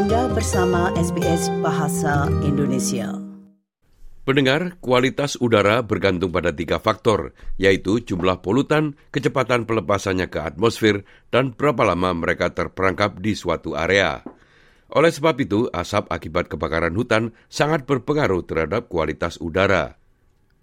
Anda bersama SBS Bahasa Indonesia. Pendengar, kualitas udara bergantung pada tiga faktor, yaitu jumlah polutan, kecepatan pelepasannya ke atmosfer, dan berapa lama mereka terperangkap di suatu area. Oleh sebab itu, asap akibat kebakaran hutan sangat berpengaruh terhadap kualitas udara.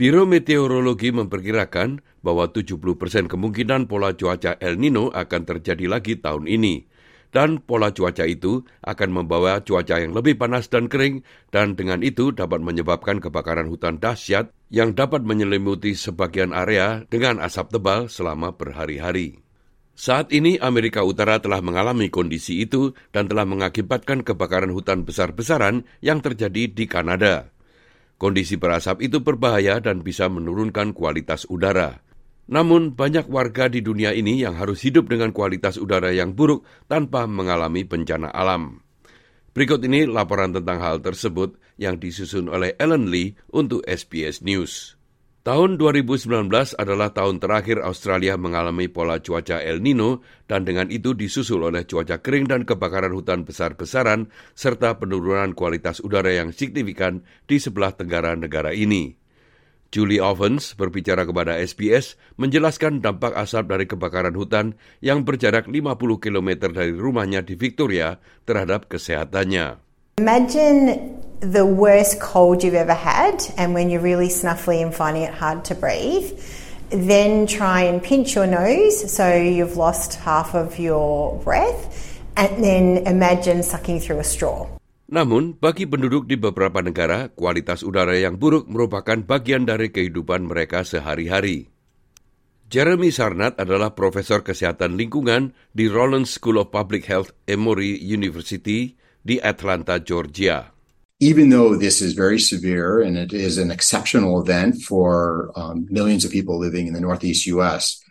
Biro Meteorologi memperkirakan bahwa 70 persen kemungkinan pola cuaca El Nino akan terjadi lagi tahun ini. Dan pola cuaca itu akan membawa cuaca yang lebih panas dan kering dan dengan itu dapat menyebabkan kebakaran hutan dahsyat yang dapat menyelimuti sebagian area dengan asap tebal selama berhari-hari. Saat ini Amerika Utara telah mengalami kondisi itu dan telah mengakibatkan kebakaran hutan besar-besaran yang terjadi di Kanada. Kondisi berasap itu berbahaya dan bisa menurunkan kualitas udara. Namun, banyak warga di dunia ini yang harus hidup dengan kualitas udara yang buruk tanpa mengalami bencana alam. Berikut ini laporan tentang hal tersebut yang disusun oleh Ellen Lee untuk SBS News. Tahun 2019 adalah tahun terakhir Australia mengalami pola cuaca El Nino dan dengan itu disusul oleh cuaca kering dan kebakaran hutan besar-besaran serta penurunan kualitas udara yang signifikan di sebelah tenggara negara ini. Julie Ovens berbicara kepada SBS menjelaskan dampak asap dari kebakaran hutan yang berjarak 50 km dari rumahnya di Victoria terhadap kesehatannya. Imagine the worst cold you've ever had, and when you're really snuffly and finding it hard to breathe, then try and pinch your nose so you've lost half of your breath, and then imagine sucking through a straw. Namun, bagi penduduk di beberapa negara, kualitas udara yang buruk merupakan bagian dari kehidupan mereka sehari-hari. Jeremy Sarnat adalah profesor kesehatan lingkungan di Rollins School of Public Health Emory University di Atlanta, Georgia. Even though this is very severe and it is an exceptional event for um, millions of people living in the Northeast U.S.,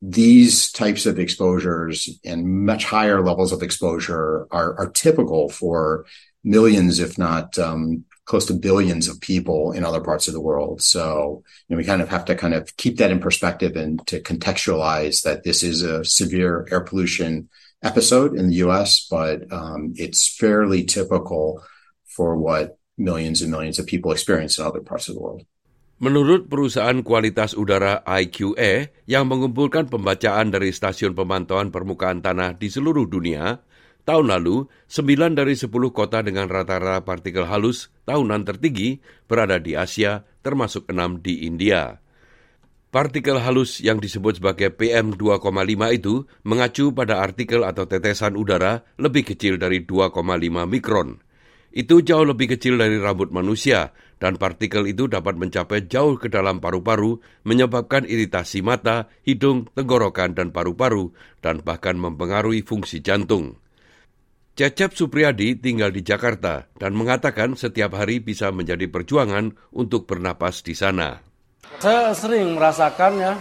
these types of exposures and much higher levels of exposure are, are typical for millions, if not um, close to billions of people in other parts of the world. So you know, we kind of have to kind of keep that in perspective and to contextualize that this is a severe air pollution episode in the US, but um, it's fairly typical for what millions and millions of people experience in other parts of the world. Menurut perusahaan kualitas udara IQE yang mengumpulkan pembacaan dari stasiun pemantauan permukaan tanah di seluruh dunia, tahun lalu 9 dari 10 kota dengan rata-rata partikel halus tahunan tertinggi berada di Asia, termasuk 6 di India. Partikel halus yang disebut sebagai PM2,5 itu mengacu pada artikel atau tetesan udara lebih kecil dari 2,5 mikron. Itu jauh lebih kecil dari rambut manusia, dan partikel itu dapat mencapai jauh ke dalam paru-paru, menyebabkan iritasi mata, hidung, tenggorokan, dan paru-paru, dan bahkan mempengaruhi fungsi jantung. Cecep Supriyadi tinggal di Jakarta dan mengatakan setiap hari bisa menjadi perjuangan untuk bernapas di sana. Saya sering merasakan ya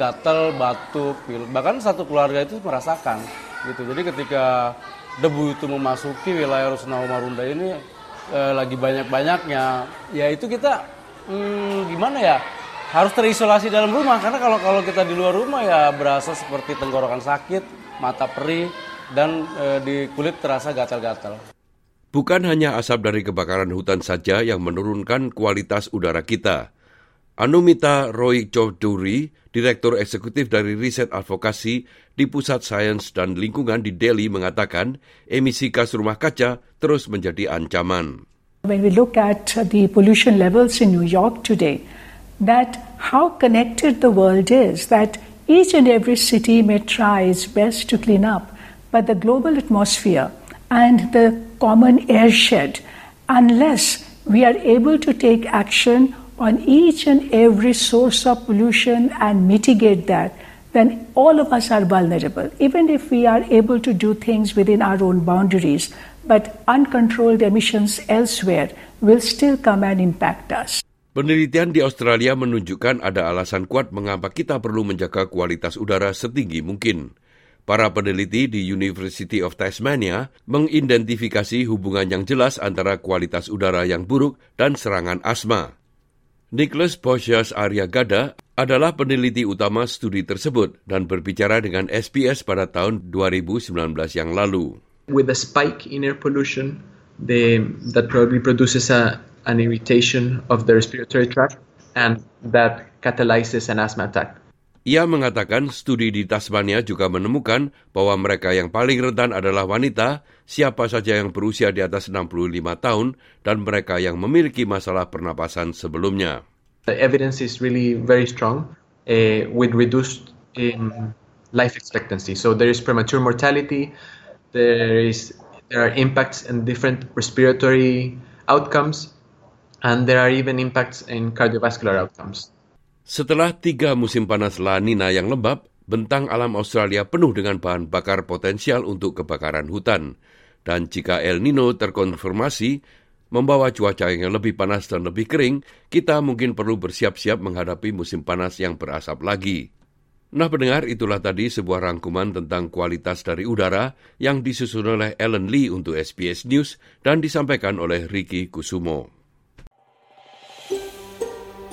gatal, batuk, pilek. Bahkan satu keluarga itu merasakan gitu. Jadi ketika debu itu memasuki wilayah Rusunawa Marunda ini eh, lagi banyak-banyaknya, ya itu kita hmm, gimana ya? Harus terisolasi dalam rumah karena kalau kalau kita di luar rumah ya berasa seperti tenggorokan sakit, mata perih dan eh, di kulit terasa gatal-gatal. Bukan hanya asap dari kebakaran hutan saja yang menurunkan kualitas udara kita. Anumita Roy Chaudhuri, Direktur Eksekutif dari Riset Advokasi di Pusat Sains dan Lingkungan di Delhi mengatakan emisi gas rumah kaca terus menjadi ancaman. When we look at the pollution levels in New York today, that how connected the world is, that each and every city may try its best to clean up, but the global atmosphere and the common airshed, unless we are able to take action on each and every source of pollution and mitigate that, then all of us are vulnerable. Even if we are able to do things within our own boundaries, but uncontrolled emissions elsewhere will still come and impact us. Penelitian di Australia menunjukkan ada alasan kuat mengapa kita perlu menjaga kualitas udara setinggi mungkin. Para peneliti di University of Tasmania mengidentifikasi hubungan yang jelas antara kualitas udara yang buruk dan serangan asma. Nicholas Boschas Gada adalah peneliti utama studi tersebut dan berbicara dengan SBS pada tahun 2019 yang lalu. with a spike in air pollution they, that probably produces a, an irritation of the respiratory tract and that catalyzes an asthma attack. Ia mengatakan studi di Tasmania juga menemukan bahwa mereka yang paling rentan adalah wanita, siapa saja yang berusia di atas 65 tahun, dan mereka yang memiliki masalah pernapasan sebelumnya. The evidence is really very strong uh, with reduced um, life expectancy. So there is premature mortality, there is there are impacts in different respiratory outcomes, and there are even impacts in cardiovascular outcomes. Setelah tiga musim panas La Nina yang lembab, bentang alam Australia penuh dengan bahan bakar potensial untuk kebakaran hutan. Dan jika El Nino terkonfirmasi, membawa cuaca yang lebih panas dan lebih kering, kita mungkin perlu bersiap-siap menghadapi musim panas yang berasap lagi. Nah pendengar, itulah tadi sebuah rangkuman tentang kualitas dari udara yang disusun oleh Ellen Lee untuk SBS News dan disampaikan oleh Ricky Kusumo.